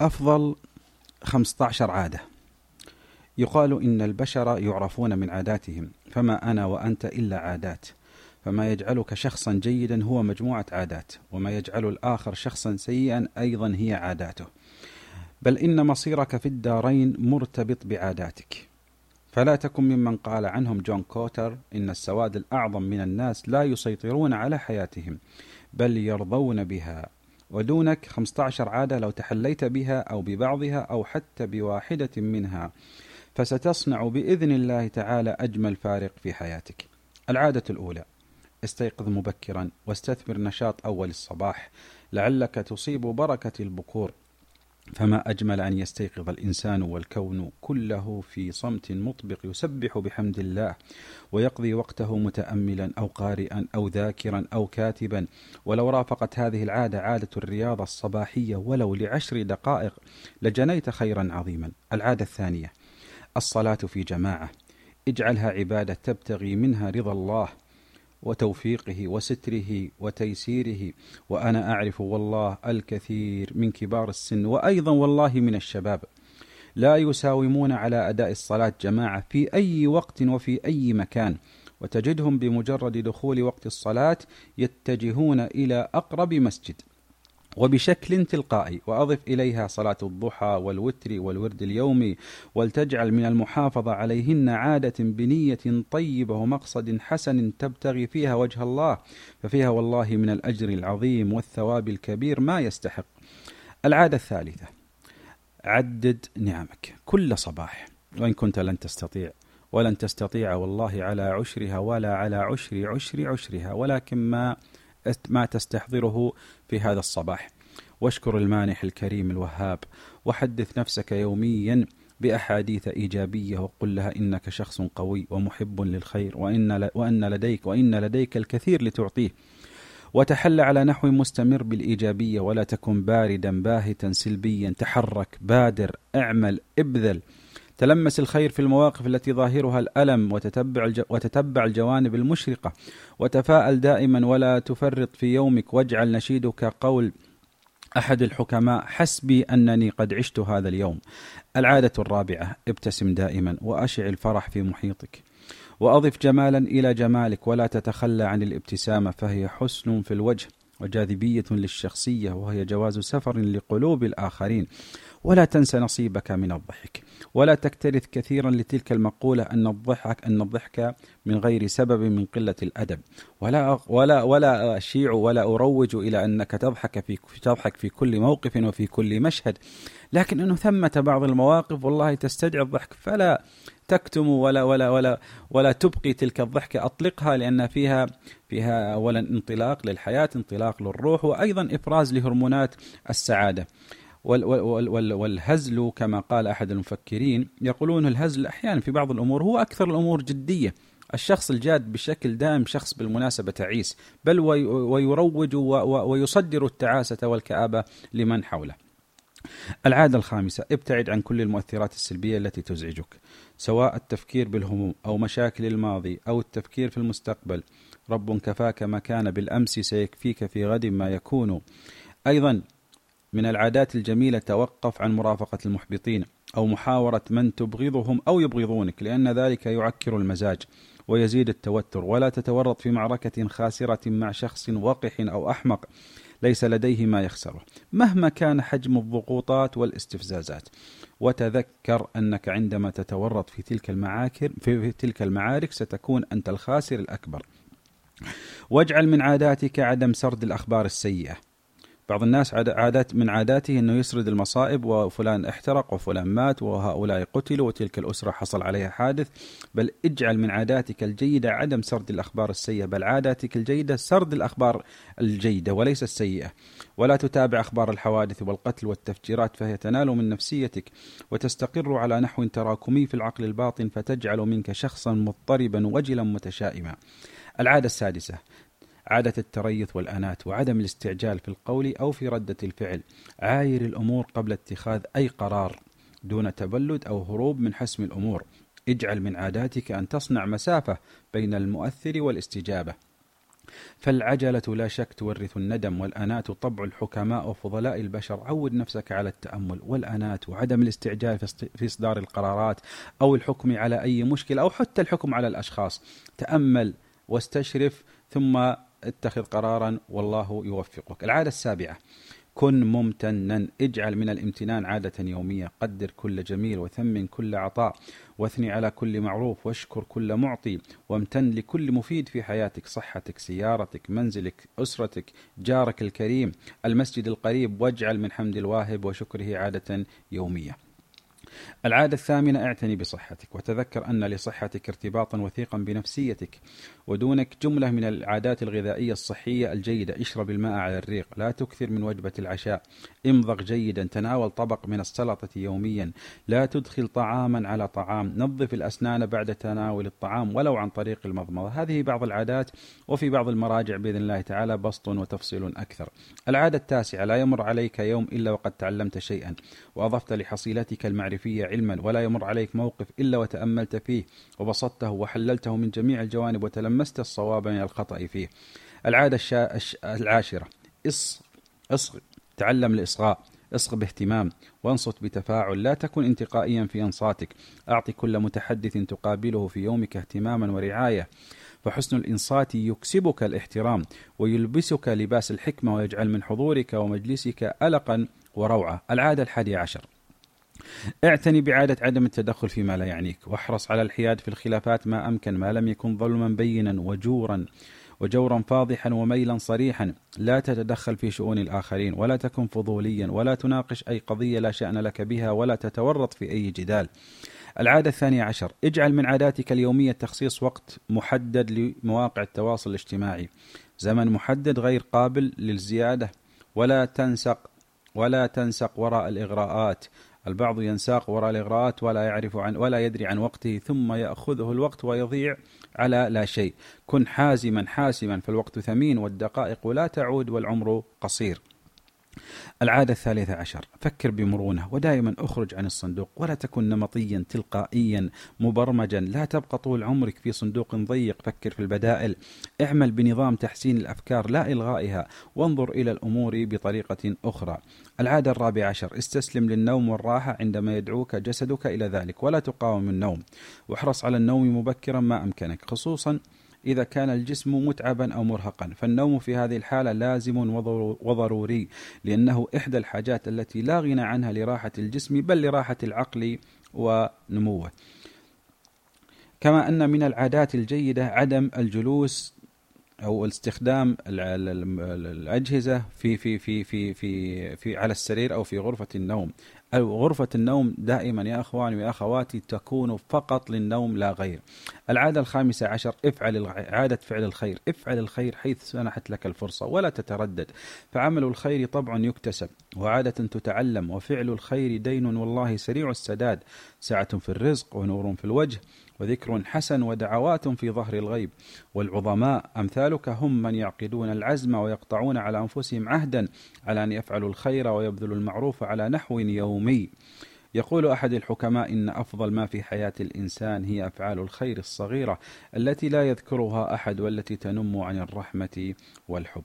أفضل 15 عادة. يقال إن البشر يعرفون من عاداتهم فما أنا وأنت إلا عادات. فما يجعلك شخصا جيدا هو مجموعة عادات وما يجعل الآخر شخصا سيئا أيضا هي عاداته. بل إن مصيرك في الدارين مرتبط بعاداتك. فلا تكن ممن قال عنهم جون كوتر إن السواد الأعظم من الناس لا يسيطرون على حياتهم بل يرضون بها. ودونك 15 عادة لو تحليت بها أو ببعضها أو حتى بواحدة منها فستصنع بإذن الله تعالى أجمل فارق في حياتك. العادة الأولى استيقظ مبكرا واستثمر نشاط أول الصباح لعلك تصيب بركة البكور. فما أجمل أن يستيقظ الإنسان والكون كله في صمت مطبق يسبح بحمد الله ويقضي وقته متأملا أو قارئا أو ذاكرا أو كاتبا. ولو رافقت هذه العادة عادة الرياضة الصباحية ولو لعشر دقائق لجنيت خيرا عظيما. العادة الثانية الصلاة في جماعة. اجعلها عبادة تبتغي منها رضا الله. وتوفيقه وستره وتيسيره وأنا أعرف والله الكثير من كبار السن وأيضا والله من الشباب. لا يساومون على أداء الصلاة جماعة في أي وقت وفي أي مكان وتجدهم بمجرد دخول وقت الصلاة يتجهون إلى أقرب مسجد. وبشكل تلقائي وأضف إليها صلاة الضحى والوتر والورد اليومي ولتجعل من المحافظة عليهن عادة بنية طيبة ومقصد حسن تبتغي فيها وجه الله ففيها والله من الأجر العظيم والثواب الكبير ما يستحق. العادة الثالثة عدد نعمك كل صباح. وإن كنت لن تستطيع ولن تستطيع والله على عشرها ولا على عشر عشر عشرها ولكن ما ما تستحضره في هذا الصباح. واشكر المانح الكريم الوهاب. وحدث نفسك يوميا بأحاديث إيجابية وقل لها إنك شخص قوي ومحب للخير وإن, وأن لديك وإن لديك الكثير لتعطيه. وتحل على نحو مستمر بالإيجابية ولا تكن باردا باهتا سلبيا. تحرك بادر اعمل ابذل. تلمس الخير في المواقف التي ظاهرها الألم وتتبع. وتتبع الجوانب المشرقة. وتفاءل دائما ولا تفرط في يومك واجعل نشيدك قول أحد الحكماء حسبي أنني قد عشت هذا اليوم. العادة الرابعة ابتسم دائما وأشع الفرح في محيطك. وأضف جمالا إلى جمالك ولا تتخلى عن الابتسامة فهي حسن في الوجه وجاذبية للشخصية وهي جواز سفر لقلوب الآخرين. ولا تنس نصيبك من الضحك ولا تكترث كثيرا لتلك المقولة أن الضحك أن الضحك من غير سبب من قلة الأدب. ولا ولا ولا أشيع ولا أروج إلى أنك تضحك في تضحك في كل موقف وفي كل مشهد. لكن أنه ثمة بعض المواقف والله تستدعي الضحك فلا تكتم ولا ولا ولا ولا تبقي تلك الضحكة أطلقها لأن فيها فيها أولا انطلاق للحياة انطلاق للروح وأيضا إفراز لهرمونات السعادة. والهزل كما قال أحد المفكرين يقولون الهزل أحيانا في بعض الأمور هو أكثر الأمور جدية. الشخص الجاد بشكل دائم شخص بالمناسبة تعيس بل ويروج ويصدر التعاسة والكآبة لمن حوله. العادة الخامسة ابتعد عن كل المؤثرات السلبية التي تزعجك سواء التفكير بالهموم أو مشاكل الماضي أو التفكير في المستقبل. رب كفاك ما كان بالأمس سيكفيك في غد ما يكون. أيضا من العادات الجميلة توقف عن مرافقة المحبطين أو محاورة من تبغضهم أو يبغضونك لأن ذلك يعكر المزاج ويزيد التوتر. ولا تتورط في معركة خاسرة مع شخص وقح أو أحمق ليس لديه ما يخسره مهما كان حجم الضغوطات والاستفزازات. وتذكر أنك عندما تتورط في تلك المعاكر في تلك المعارك ستكون أنت الخاسر الأكبر. واجعل من عاداتك عدم سرد الأخبار السيئة. بعض الناس عادات من عاداته إنه يسرد المصائب وفلان احترق وفلان مات وهؤلاء قتلوا وتلك الأسرة حصل عليها حادث. بل اجعل من عاداتك الجيدة عدم سرد الأخبار السيئة بل عاداتك الجيدة سرد الأخبار الجيدة وليس السيئة. ولا تتابع أخبار الحوادث والقتل والتفجيرات فهي تنال من نفسيتك وتستقر على نحو تراكمي في العقل الباطن فتجعل منك شخصا مضطربا وجلا متشائما. العادة السادسة عادة التريث والأنات وعدم الاستعجال في القول أو في ردة الفعل عاير الأمور قبل اتخاذ أي قرار دون تبلد أو هروب من حسم الأمور. اجعل من عاداتك أن تصنع مسافة بين المؤثر والاستجابة. فالعجلة لا شك تورث الندم والأنات طبع الحكماء وفضلاء البشر. عود نفسك على التأمل والأنات وعدم الاستعجال في إصدار القرارات أو الحكم على أي مشكلة أو حتى الحكم على الأشخاص. تأمل واستشرف ثم اتخذ قرارا والله يوفقك. العادة السابعة كن ممتنا. اجعل من الامتنان عادة يومية. قدر كل جميل وثمن كل عطاء. واثني على كل معروف. واشكر كل معطي. وامتن لكل مفيد في حياتك. صحتك سيارتك منزلك أسرتك. جارك الكريم المسجد القريب. واجعل من حمد الواهب. وشكره عادة يومية. العادة الثامنة اعتني بصحتك وتذكر أن لصحتك ارتباطا وثيقا بنفسيتك ودونك جملة من العادات الغذائية الصحية الجيدة اشرب الماء على الريق لا تكثر من وجبة العشاء امضغ جيدا تناول طبق من السلطة يوميا لا تدخل طعاما على طعام نظف الأسنان بعد تناول الطعام ولو عن طريق المضمضة. هذه بعض العادات وفي بعض المراجع بإذن الله تعالى بسط وتفصيل أكثر. العادة التاسعة لا يمر عليك يوم إلا وقد تعلمت شيئا وأضفت لحصيلتك المعرفية علما ولا يمر عليك موقف إلا وتأملت فيه وبسطته وحللته من جميع الجوانب وتلمست الصواب من الخطأ فيه. العادة العاشرة إص إص تعلم الإصغاء إصغ باهتمام وانصت بتفاعل لا تكن انتقائيا في أنصاتك اعط كل متحدث تقابله في يومك اهتماما ورعاية. فحسن الإنصات يكسبك الاحترام ويلبسك لباس الحكمة ويجعل من حضورك ومجلسك القا وروعه العادة الحادية عشر. اعتني بعادة عدم التدخل فيما لا يعنيك واحرص على الحياد في الخلافات ما أمكن ما لم يكن ظلما بينا وجورا وجورا فاضحا وميلا صريحا. لا تتدخل في شؤون الآخرين ولا تكن فضوليا ولا تناقش أي قضية لا شأن لك بها ولا تتورط في أي جدال. العادة الثانية عشر اجعل من عاداتك اليومية تخصيص وقت محدد لمواقع التواصل الاجتماعي. زمن محدد غير قابل للزيادة ولا تنسق ولا تنسق وراء الإغراءات. البعض ينساق وراء الإغراءات ولا يعرف عن ولا يدري عن وقته ثم يأخذه الوقت ويضيع على لا شيء. كن حازما حاسما فالوقت ثمين والدقائق لا تعود والعمر قصير. العادة الثالثة عشر فكر بمرونة ودائما أخرج عن الصندوق ولا تكن نمطيا تلقائيا مبرمجا لا تبقى طول عمرك في صندوق ضيق فكر في البدائل اعمل بنظام تحسين الأفكار لا إلغائها وانظر إلى الأمور بطريقة أخرى. العادة الرابعة عشر استسلم للنوم والراحة عندما يدعوك جسدك إلى ذلك ولا تقاوم النوم واحرص على النوم مبكرا ما أمكنك خصوصا إذا كان الجسم متعبا أو مرهقا. فالنوم في هذه الحالة لازم وضروري لأنه إحدى الحاجات التي لا غنى عنها لراحة الجسم بل لراحة العقل ونموه. كما أن من العادات الجيدة عدم الجلوس أو استخدام الأجهزة في في في في في في على السرير أو في غرفة النوم. غرفة النوم دائما يا أخواني أخواتي تكون فقط للنوم لا غير. العادة الخامسة عشر افعل عادة فعل الخير. افعل الخير حيث سنحت لك الفرصة ولا تتردد. فعمل الخير طبع يكتسب وعادة تتعلم وفعل الخير دين والله سريع السداد. سعة في الرزق ونور في الوجه. وذكر حسن ودعوات في ظهر الغيب. والعظماء أمثالك هم من يعقدون العزم ويقطعون على أنفسهم عهدا على أن يفعلوا الخير ويبذلوا المعروف على نحو يومي. يقول أحد الحكماء إن أفضل ما في حياة الإنسان هي أفعال الخير الصغيرة التي لا يذكرها أحد والتي تنم عن الرحمة والحب.